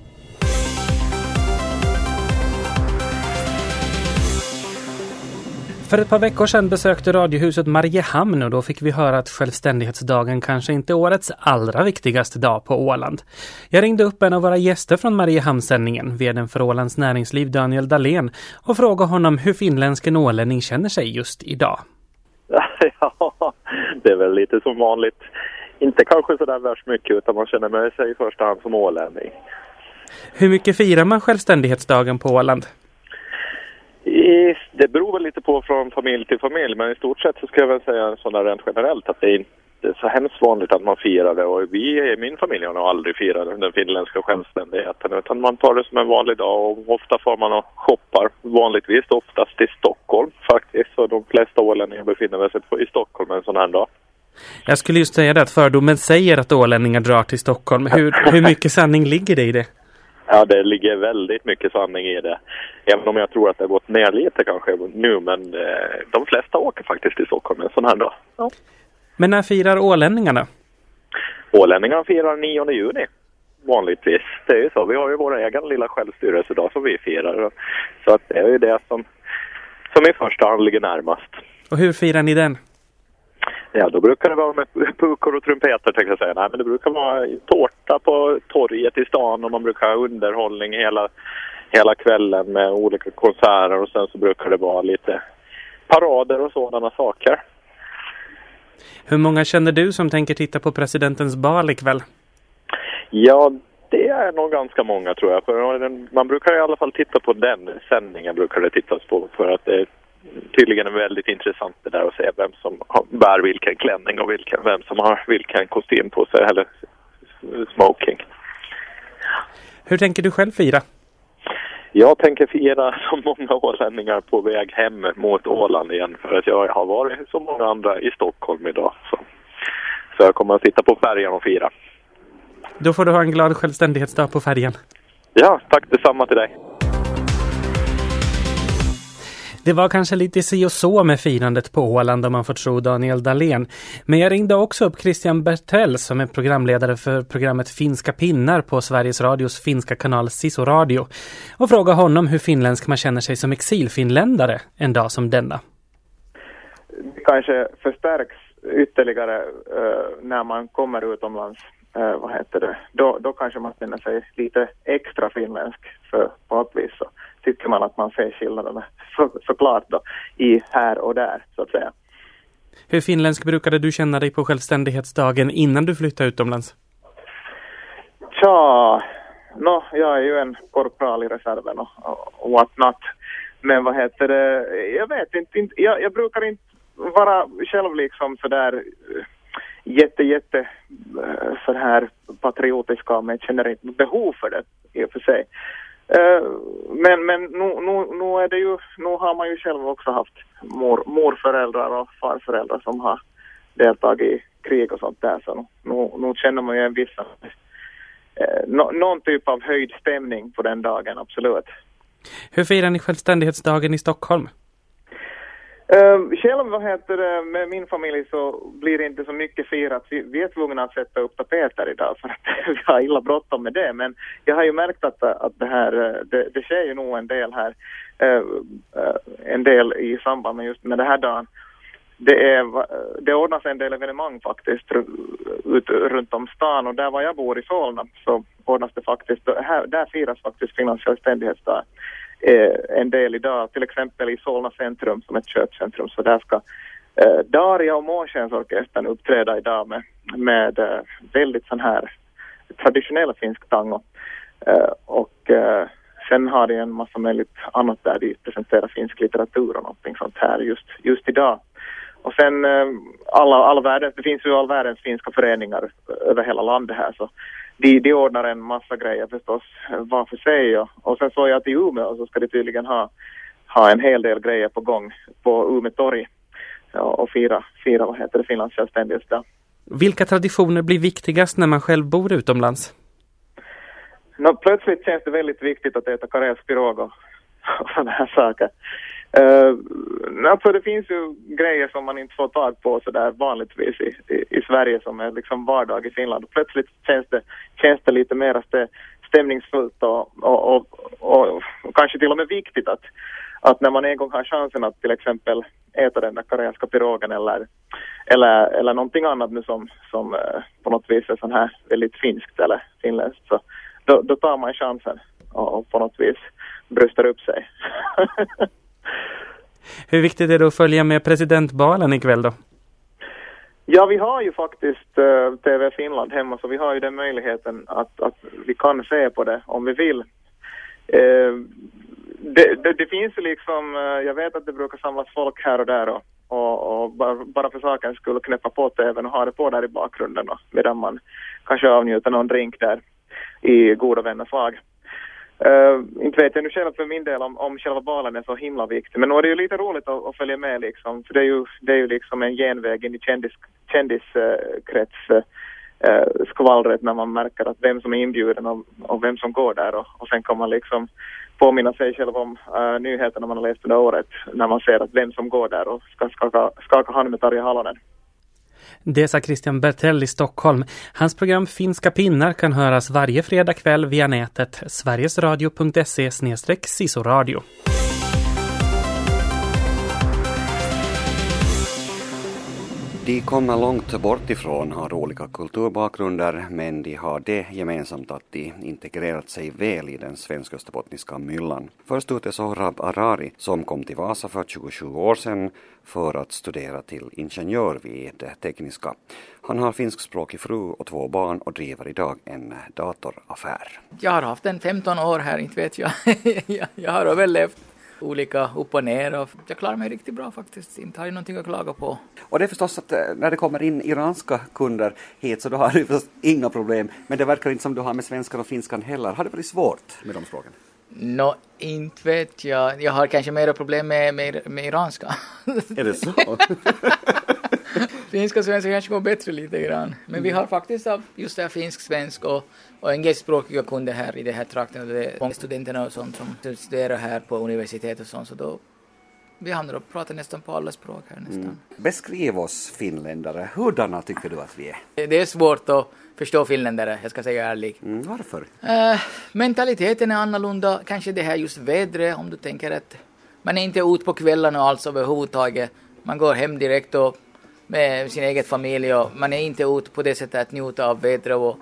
S1: För ett par veckor sedan besökte Radiohuset Mariehamn och då fick vi höra att självständighetsdagen kanske inte är årets allra viktigaste dag på Åland. Jag ringde upp en av våra gäster från Mariehamnssändningen, vdn för Ålands näringsliv Daniel Dahlén, och frågade honom hur finländsken ålänning känner sig just idag. (laughs)
S8: Ja, det är väl lite som vanligt. Inte kanske sådär värst mycket utan man känner sig i första hand som ålänning.
S1: Hur mycket firar man självständighetsdagen på Åland?
S8: Det beror väl lite på från familj till familj, men i stort sett så ska jag väl säga sådär rent generellt att det är inte så hemskt vanligt att man firar det och vi i min familj har nog aldrig firat den finländska självständigheten utan man tar det som en vanlig dag och ofta får man och shoppar vanligtvis oftast i Stockholm faktiskt så de flesta ålänningar befinner sig i Stockholm en sån här dag.
S1: Jag skulle just säga det att fördomen säger att ålänningar drar till Stockholm. Hur, hur mycket sanning ligger det i det?
S8: Ja, det ligger väldigt mycket sanning i det. Även om jag tror att det har gått ner lite kanske nu, men eh, de flesta åker faktiskt till Stockholm en sån här dag. Ja.
S1: Men när firar ålänningarna?
S8: Ålänningarna firar 9 juni vanligtvis. Det är ju så. Vi har ju vår egen lilla självstyrelsedag som vi firar. Så att det är ju det som, som i första hand ligger närmast.
S1: Och hur firar ni den?
S8: Ja, då brukar det vara med pukor och trumpeter tänkte jag säga. Nej, men det brukar vara tårta på torget i stan och man brukar ha underhållning hela, hela kvällen med olika konserter och sen så brukar det vara lite parader och sådana saker.
S1: Hur många känner du som tänker titta på presidentens bal ikväll?
S8: Ja, det är nog ganska många tror jag. För man brukar i alla fall titta på den sändningen brukar det tittas på för att det tydligen väldigt intressant det där att se vem som bär vilken klänning och vilken, vem som har vilken kostym på sig eller smoking.
S1: Hur tänker du själv fira?
S8: Jag tänker fira som många ålänningar på väg hem mot Åland igen för att jag har varit som många andra i Stockholm idag. Så, så jag kommer att sitta på färjan och fira.
S1: Då får du ha en glad självständighetsdag på färjan.
S8: Ja, tack detsamma till dig.
S1: Det var kanske lite si och så med firandet på Åland om man får tro Daniel Dahlén. Men jag ringde också upp Christian Bertell som är programledare för programmet Finska pinnar på Sveriges Radios finska kanal Siso Radio och frågade honom hur finländsk man känner sig som exilfinländare en dag som denna.
S9: Det kanske förstärks ytterligare uh, när man kommer utomlands uh, vad heter det, då, då kanske man känner sig lite extra finländsk för på något vis så tycker man att man ser skillnaderna så, såklart då i här och där så att säga.
S1: Hur finländsk brukade du känna dig på självständighetsdagen innan du flyttade utomlands?
S9: Tja, no, jag är ju en korpral i reserven och, och what not. Men vad heter det, jag vet inte, inte jag, jag brukar inte vara själv liksom sådär jätte, jätte eh, så här patriotiska men känner inte behov för det i och för sig. Eh, men men nu, nu, nu, är det ju, nu har man ju själv också haft mor, morföräldrar och farföräldrar som har deltagit i krig och sånt där så nu, nu känner man ju en viss eh, no, någon typ av höjd stämning på den dagen, absolut.
S1: Hur firar ni självständighetsdagen i Stockholm?
S9: Uh, själv vad heter det, med min familj så blir det inte så mycket firat. Vi, vi är tvungna att sätta upp tapeter idag för att (laughs) vi har illa bråttom med det. Men jag har ju märkt att, att det här, eh, det, det sker ju nog en del här, uh, uh, en del i samband med just med det här dagen. Det, är, det ordnas en del evenemang faktiskt ut, runt om stan och där var jag bor i Solna så ordnas det faktiskt, här, där firas faktiskt Finlands självständighetsdag eh, en del idag, till exempel i Solna centrum som ett köpcentrum, så där ska eh, Daria och Månskensorkestern uppträda idag med, med eh, väldigt sån här traditionell finsk tango. Eh, och eh, sen har de en massa möjligt annat där de presenterar finsk litteratur och någonting sånt här just, just idag. Och sen eh, alla, all världens, det finns ju all världens finska föreningar över hela landet här så de, de ordnar en massa grejer förstås var för sig och, och sen såg jag att i Umeå så ska de tydligen ha, ha en hel del grejer på gång på Umeå torg och, och fira, fira vad heter det, Finlands självständighetsdag.
S1: Vilka traditioner blir viktigast när man själv bor utomlands?
S9: No, plötsligt känns det väldigt viktigt att äta karelsk pirog och, (laughs) och sådana här saker. Uh, alltså det finns ju grejer som man inte får tag på sådär vanligtvis i, i, i, Sverige som är liksom vardag i Finland. Och plötsligt känns det, känns det lite mer stämningsfullt och, och, och, och, kanske till och med viktigt att, att när man en gång har chansen att till exempel äta den där karelska pirogen eller, eller, eller någonting annat nu som, som uh, på något vis är sån här väldigt finskt eller finländskt så då, då tar man chansen och, och på något vis bröstar upp sig. (laughs)
S1: Hur viktigt är det att följa med presidentvalen ikväll då?
S9: Ja, vi har ju faktiskt eh, uh, TV Finland hemma så vi har ju den möjligheten att, att vi kan se på det om vi vill. Uh, det, det, det, finns ju liksom, uh, jag vet att det brukar samlas folk här och där och, och, och bara, bara för sakens skull knäppa på TVn och ha det på där i bakgrunden och, medan man kanske avnjuter någon drink där i goda vänners lag. Uh, inte vet jag nu själv för min del om, om själva valen är så himla viktig. Men nu är det ju lite roligt att, att följa med liksom. För det är ju, det är ju liksom en genväg in i kändis, uh, uh, när man märker att vem som är inbjuden och, och vem som går där. Och, och sen kan man liksom påminna sig själv om uh, nyheterna man har läst under året när man ser att vem som går där och ska skaka, skaka hand med Tarja Halonen.
S1: Det sa Christian Bertell i Stockholm. Hans program Finska pinnar kan höras varje fredag kväll via nätet sverigesradio.se sisoradio.
S6: De kommer långt bort ifrån, har olika kulturbakgrunder, men de har det gemensamt att de integrerat sig väl i den svensk-österbottniska myllan. Först ut är Sohrab Arari som kom till Vasa för 27 år sedan för att studera till ingenjör vid Tekniska. Han har finskspråkig fru och två barn och driver idag en datoraffär.
S10: Jag har haft en 15 år här, inte vet jag. (laughs) jag har överlevt olika upp och ner och jag klarar mig riktigt bra faktiskt. Inte har jag någonting att klaga på.
S6: Och det är förstås att eh, när det kommer in iranska kunder hit så då har du förstås inga problem. Men det verkar inte som du har med svenskan och finskan heller. Har det varit svårt med de språken?
S10: Nå, inte vet jag. Jag har kanske mera problem med, med, med iranska.
S6: Är det så? (laughs)
S10: Finska och svenska kanske går bättre lite grann. Men vi har faktiskt just det här finsk, svensk och, och engelskspråkiga kunder här i den här trakten. Och det är många studenterna och sånt som studerar här på universitet och sånt. Så då vi hamnar och pratar nästan på alla språk här nästan. Mm.
S6: Beskriv oss finländare, hurdana tycker du att vi är?
S10: Det är svårt att förstå finländare, jag ska säga ärligt.
S6: Mm, varför?
S10: Uh, mentaliteten är annorlunda, kanske det här just vädret, om du tänker att man är inte ute på kvällarna alls överhuvudtaget. Man går hem direkt och med sin egen familj och man är inte ute på det sättet att njuta av vädret och,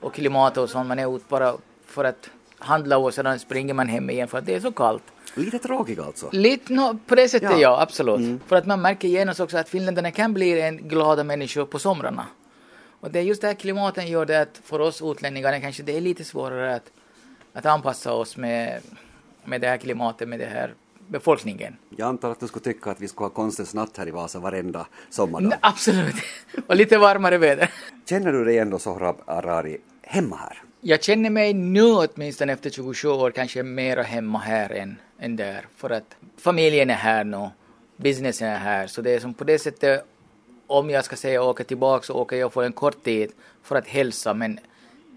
S10: och klimatet och sånt. Man är ute bara för att handla och sedan springer man hem igen för att det är så kallt.
S6: Lite tråkig alltså?
S10: Lite, no, på det sättet ja, ja absolut. Mm. För att man märker genast också att finländarna kan bli en glada människor på somrarna. Och det är just det här klimatet gör det att för oss utlänningar kanske det är lite svårare att, att anpassa oss med, med det här klimatet, med det här befolkningen.
S6: Jag antar att du skulle tycka att vi skulle ha konstens natt här i Vasa varenda sommardag?
S10: Nej, absolut, (laughs) och lite varmare väder.
S6: Känner du dig ändå Sohrab Arari hemma här?
S10: Jag känner mig nu åtminstone efter 27 år kanske mer hemma här än, än där. För att familjen är här nu, businessen är här. Så det är som på det sättet, om jag ska säga åka tillbaka så åker jag för en kort tid för att hälsa. Men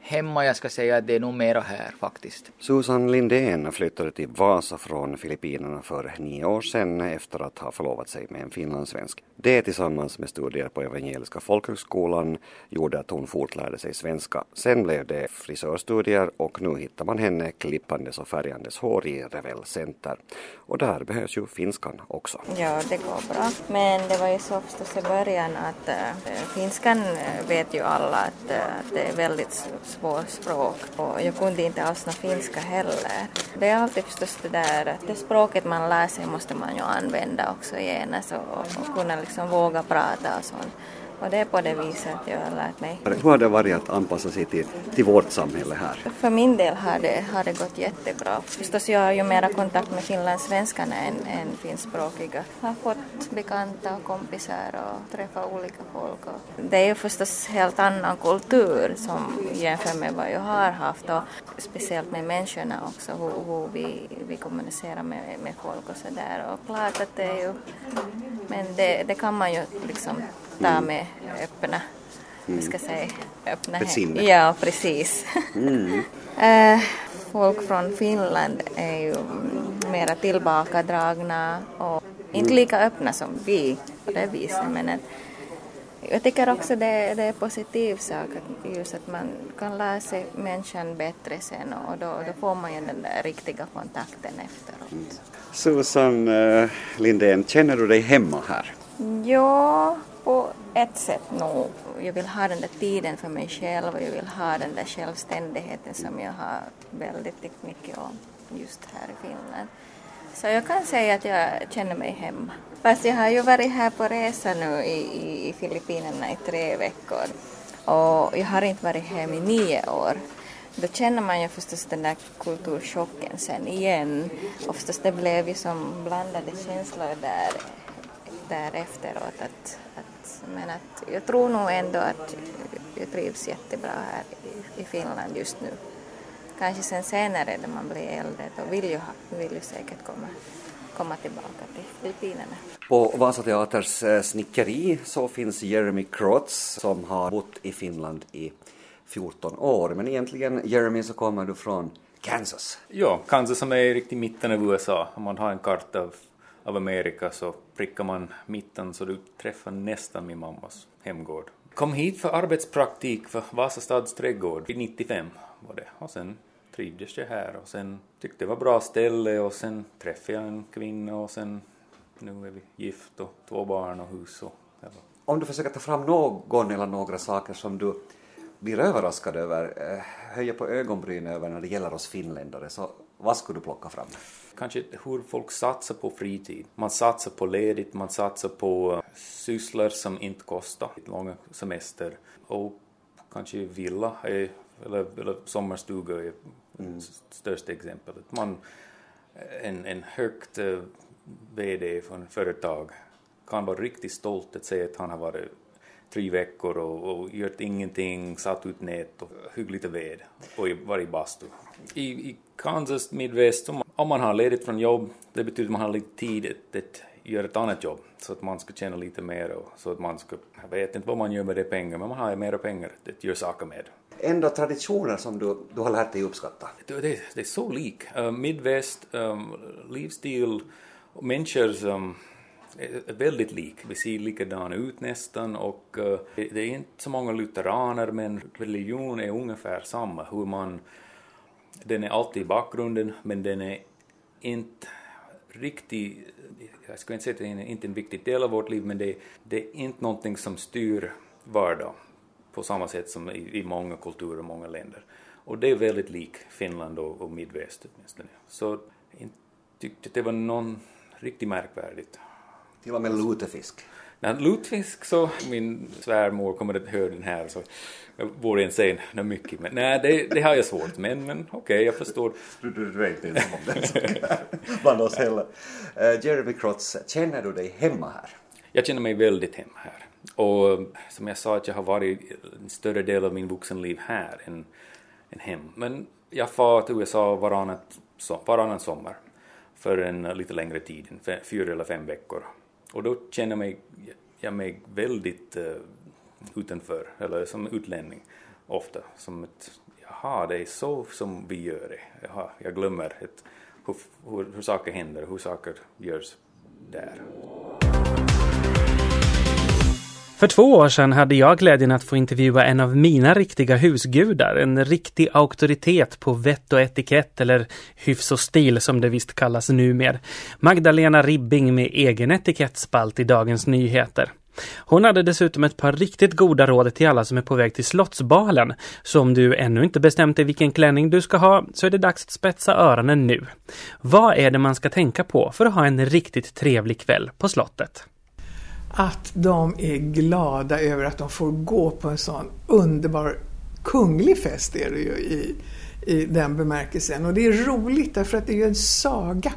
S10: hemma jag ska säga att det är nog mera här faktiskt.
S6: Susan Lindén flyttade till Vasa från Filippinerna för nio år sedan efter att ha förlovat sig med en finlandssvensk. Det tillsammans med studier på Evangeliska folkhögskolan gjorde att hon fortlärde sig svenska. Sen blev det frisörstudier och nu hittar man henne klippandes och färgandes hår i Revel Center. Och där behövs ju finskan också.
S11: Ja, det går bra. Men det var ju så förstås i början att äh, finskan eh, vet ju alla att, äh, att det är väldigt svårt språk och jag kunde inte alls någon finska heller. Det är alltid förstås det där att det språket man lär sig måste man ju använda också genast och, och kunna liksom våga prata och sånt. Och det är på det viset jag har lärt mig.
S6: Hur har det varit att anpassa sig till, till vårt samhälle här?
S11: För min del har det, har det gått jättebra. Förstås jag har ju mera kontakt med finlandssvenskarna än, än finskspråkiga. Jag har fått bekanta och kompisar och träffat olika folk. Och det är ju förstås helt annan kultur som jämfört med vad jag har haft och speciellt med människorna också, hur, hur vi, vi kommunicerar med, med folk och sådär. Och klart att det är ju, men det, det kan man ju liksom ta med öppna, mm. ska säga, öppna
S6: Besinne.
S11: Ja, precis. Mm. äh, (laughs) folk från Finland är ju mera tillbakadragna och inte lika öppna som vi på det viset. Men att, jag tycker också det, det är en positiv sak att just att man kan lära sig människan bättre sen och då, då får man ju den där riktiga kontakten efteråt. Mm.
S6: Susan uh, Lindén, känner du dig hemma här?
S11: Ja, på ett sätt nog. Jag vill ha den där tiden för mig själv och jag vill ha den där självständigheten som jag har väldigt mycket om just här i Finland. Så jag kan säga att jag känner mig hemma. Fast jag har ju varit här på resa nu i, i, i Filippinerna i tre veckor och jag har inte varit hem i nio år. Då känner man ju förstås den där kulturchocken sen igen. Och förstås det blev ju som blandade känslor där, där efteråt. Att, att, men att jag tror nog ändå att jag trivs jättebra här i, i Finland just nu. Kanske sen senare när man blir äldre, då vill jag, vill jag säkert komma, komma tillbaka till Filippinerna.
S6: På Vasa Teaters eh, snickeri så finns Jeremy Krotz som har bott i Finland i 14 år. Men egentligen, Jeremy, så kommer du från Kansas.
S12: Ja, Kansas som är riktigt mitten av USA. Om man har en karta av, Amerika så prickar man mitten så du träffar nästan min mammas hemgård. Kom hit för arbetspraktik för Vasastads trädgård 95 var det. Och sen trivdes jag här och sen tyckte det var bra ställe och sen träffade jag en kvinna och sen nu är vi gift och två barn och hus och ja.
S6: Om du försöker ta fram någon eller några saker som du blir överraskad över, eh, höjer på ögonbrynen över när det gäller oss finländare, så vad skulle du plocka fram?
S12: Kanske hur folk satsar på fritid. Man satsar på ledigt, man satsar på eh, sysslor som inte kostar långa semester och kanske villa är, eller, eller sommarstuga är mm. största exemplet. Man, en, en högt eh, VD för ett företag kan vara riktigt stolt att säga att han har varit tre veckor och, och gjort ingenting, satt ut nät och hyggligt ved och varit i bastu. I, I Kansas Midwest, om man har ledigt från jobb, det betyder att man har lite tid att, att göra ett annat jobb så att man ska tjäna lite mer och så att man ska, jag vet inte vad man gör med de pengar, men man har ju mera pengar att göra saker med.
S6: Ändå traditioner som du, du har lärt dig uppskatta?
S12: Det, det, det är så lik. Uh, Midwest, um, livsstil Och människor som är Eh, väldigt lik. Vi ser likadana ut nästan och eh, det är inte så många lutheraner men religion är ungefär samma. Hur man, den är alltid i bakgrunden men den är inte riktigt, jag ska inte säga att den är inte en viktig del av vårt liv men det, det är inte någonting som styr vardag på samma sätt som i, i många kulturer och många länder. Och det är väldigt lik Finland och, och Midväst åtminstone. Så jag tyckte det var någon riktigt märkvärdigt.
S13: Till och med lutefisk.
S12: Nej, lutefisk så, min svärmor kommer att höra den här så jag borde inte säga något mycket men nej det, det har jag svårt med men okej okay, jag förstår.
S13: Du, du, du är inte om det (laughs) bland oss heller. Uh, Jeremy Krotz, känner du dig hemma här?
S12: Jag känner mig väldigt hemma här och som jag sa att jag har varit en större del av min vuxenliv här än, än hem men jag far till USA varannat, varannan sommar för en lite längre tid, fyra eller fem veckor och då känner mig, jag mig väldigt uh, utanför, eller som utlänning ofta. Som ett, jaha, det är så som vi gör det. Jaha, jag glömmer ett, hur, hur, hur saker händer, hur saker görs där.
S1: För två år sedan hade jag glädjen att få intervjua en av mina riktiga husgudar, en riktig auktoritet på vett och etikett eller hyfs och stil som det visst kallas numer. Magdalena Ribbing med egen etikettspalt i Dagens Nyheter. Hon hade dessutom ett par riktigt goda råd till alla som är på väg till Slottsbalen. Så om du ännu inte bestämt dig vilken klänning du ska ha så är det dags att spetsa öronen nu. Vad är det man ska tänka på för att ha en riktigt trevlig kväll på slottet?
S14: Att de är glada över att de får gå på en sån underbar kunglig fest är det ju i, i den bemärkelsen. Och det är roligt därför att det är ju en saga.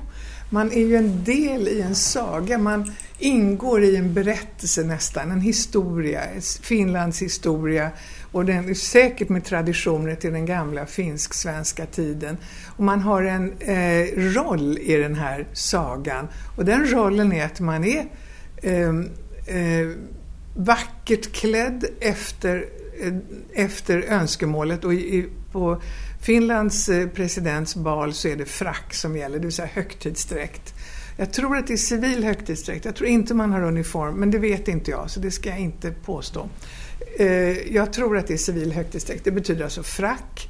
S14: Man är ju en del i en saga, man ingår i en berättelse nästan, en historia, Finlands historia och den är säkert med traditioner till den gamla finsk-svenska tiden. Och man har en eh, roll i den här sagan och den rollen är att man är eh, eh, vackert klädd efter, eh, efter önskemålet och i, på Finlands eh, presidents bal så är det frack som gäller, det vill säga högtidsdräkt. Jag tror att det är civil högtidsdräkt, jag tror inte man har uniform, men det vet inte jag så det ska jag inte påstå. Eh, jag tror att det är civil högtidsdräkt, det betyder alltså frack,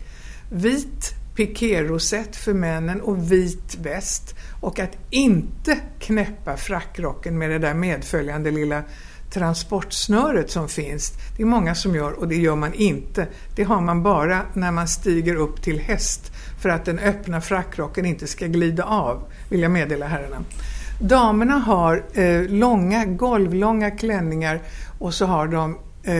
S14: vit pikérosett för männen och vit väst och att inte knäppa frackrocken med det där medföljande lilla transportsnöret som finns. Det är många som gör och det gör man inte. Det har man bara när man stiger upp till häst för att den öppna frackrocken inte ska glida av, vill jag meddela herrarna. Damerna har eh, långa, golvlånga klänningar och så har de eh,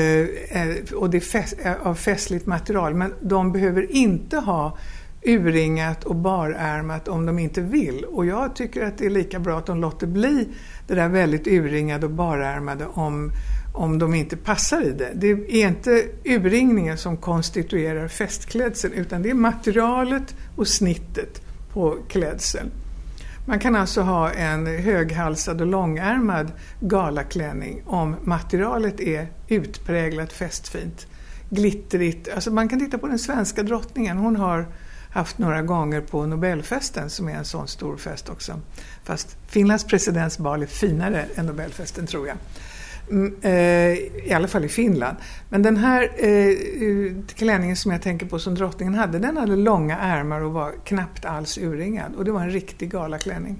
S14: eh och det är fäst, eh, av festligt material men de behöver inte ha urringat och barärmat om de inte vill. Och jag tycker att det är lika bra att de låter bli det där väldigt urringade och barärmade om, om de inte passar i det. Det är inte urringningen som konstituerar festklädseln utan det är materialet och snittet på klädseln. Man kan alltså ha en höghalsad och långärmad galaklänning om materialet är utpräglat festfint, glittrigt. Alltså man kan titta på den svenska drottningen. Hon har haft några gånger på Nobelfesten som är en sån stor fest också. Fast Finlands presidentsbal är finare än Nobelfesten tror jag. Mm, eh, I alla fall i Finland. Men den här eh, klänningen som jag tänker på som drottningen hade, den hade långa ärmar och var knappt alls urringad. Och det var en riktig galaklänning.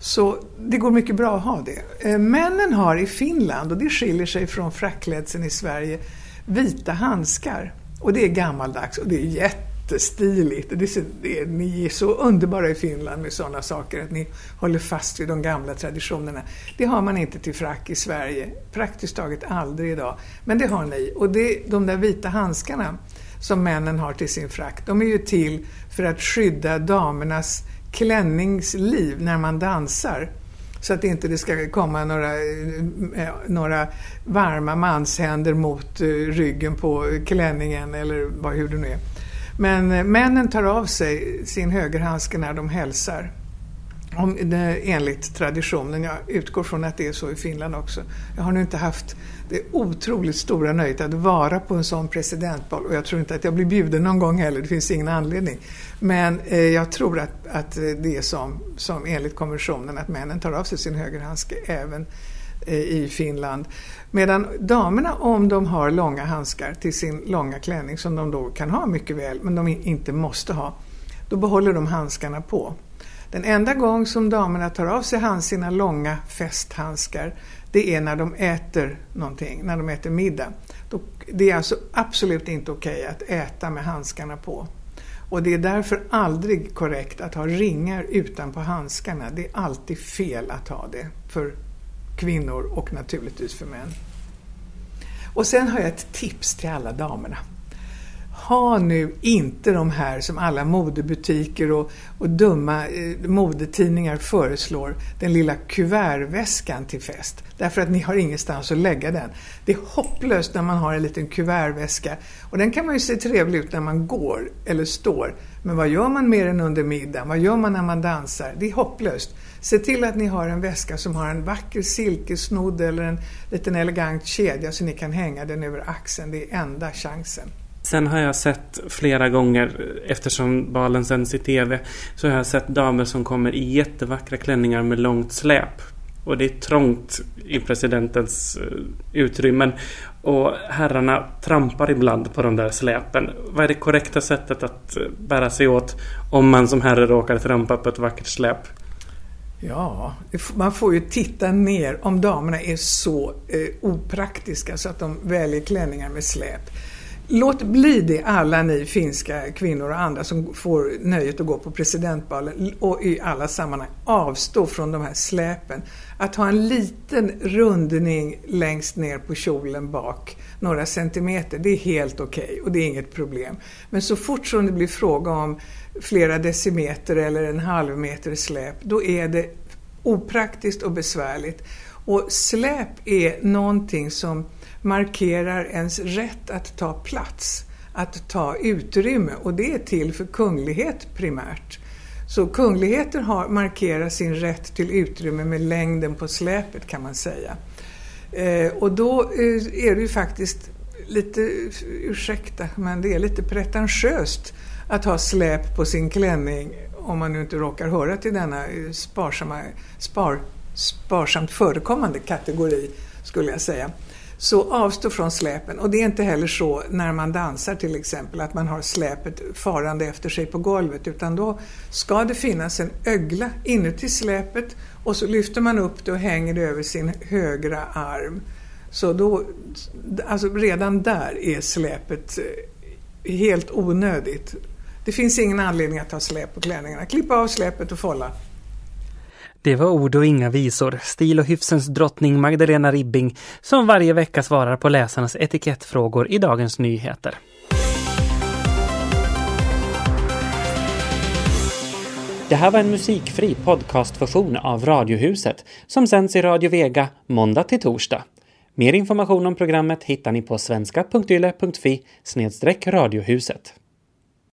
S14: Så det går mycket bra att ha det. Eh, männen har i Finland, och det skiljer sig från frackklädseln i Sverige, vita handskar. Och det är gammaldags och det är jätte jättestiligt. Det är så, det är, ni är så underbara i Finland med sådana saker, att ni håller fast vid de gamla traditionerna. Det har man inte till frack i Sverige, praktiskt taget aldrig idag. Men det har ni. Och det, de där vita handskarna som männen har till sin frack, de är ju till för att skydda damernas klänningsliv när man dansar. Så att inte det ska komma några, eh, några varma manshänder mot eh, ryggen på klänningen eller hur det nu är. Men eh, männen tar av sig sin högerhandske när de hälsar. Om enligt traditionen. Jag utgår från att det är så i Finland också. Jag har nu inte haft det otroligt stora nöjet att vara på en sån presidentbal och jag tror inte att jag blir bjuden någon gång heller, det finns ingen anledning. Men eh, jag tror att, att det är som, som enligt konventionen att männen tar av sig sin högerhandske även Eh, i Finland. Medan damerna, om de har långa handskar till sin långa klänning, som de då kan ha mycket väl, men de inte måste ha, då behåller de handskarna på. Den enda gång som damerna tar av sig sina långa festhandskar, det är när de äter någonting, när de äter middag. Det är alltså absolut inte okej okay att äta med handskarna på. Och det är därför aldrig korrekt att ha ringar utanpå handskarna. Det är alltid fel att ha det för kvinnor och naturligtvis för män. Och sen har jag ett tips till alla damerna ha nu inte de här som alla modebutiker och, och dumma eh, modetidningar föreslår, den lilla kuvertväskan till fest. Därför att ni har ingenstans att lägga den. Det är hopplöst när man har en liten kuvertväska. Och den kan man ju se trevlig ut när man går eller står. Men vad gör man med den under middagen? Vad gör man när man dansar? Det är hopplöst. Se till att ni har en väska som har en vacker silkesnodd eller en liten elegant kedja så ni kan hänga den över axeln. Det är enda chansen.
S1: Sen har jag sett flera gånger, eftersom balen sänds i TV, så har jag sett damer som kommer i jättevackra klänningar med långt släp. Och det är trångt i presidentens eh, utrymmen. Och herrarna trampar ibland på de där släpen. Vad är det korrekta sättet att eh, bära sig åt om man som herre råkar trampa på ett vackert släp?
S14: Ja, man får ju titta ner om damerna är så eh, opraktiska så att de väljer klänningar med släp. Låt bli det alla ni finska kvinnor och andra som får nöjet att gå på presidentbalen och i alla sammanhang. Avstå från de här släpen. Att ha en liten rundning längst ner på kjolen bak, några centimeter, det är helt okej okay och det är inget problem. Men så fort som det blir fråga om flera decimeter eller en halv meter släp, då är det opraktiskt och besvärligt. Och släp är någonting som markerar ens rätt att ta plats, att ta utrymme och det är till för kunglighet primärt. Så kungligheter har, markerar sin rätt till utrymme med längden på släpet kan man säga. Eh, och då eh, är det ju faktiskt lite, ursäkta, men det är lite pretentiöst att ha släp på sin klänning om man nu inte råkar höra till denna eh, sparsamma, spar, sparsamt förekommande kategori skulle jag säga. Så avstå från släpen. Och det är inte heller så när man dansar till exempel att man har släpet farande efter sig på golvet utan då ska det finnas en ögla inuti släpet och så lyfter man upp det och hänger det över sin högra arm. Så då, alltså redan där är släpet eh, helt onödigt. Det finns ingen anledning att ha släp på klänningarna. Klippa av släpet och folla.
S1: Det var ord och inga visor. Stil och hyfsens drottning Magdalena Ribbing som varje vecka svarar på läsarnas etikettfrågor i Dagens Nyheter. Det här var en musikfri podcastversion av Radiohuset som sänds i Radio Vega måndag till torsdag. Mer information om programmet hittar ni på svenska.yle.fi radiohuset.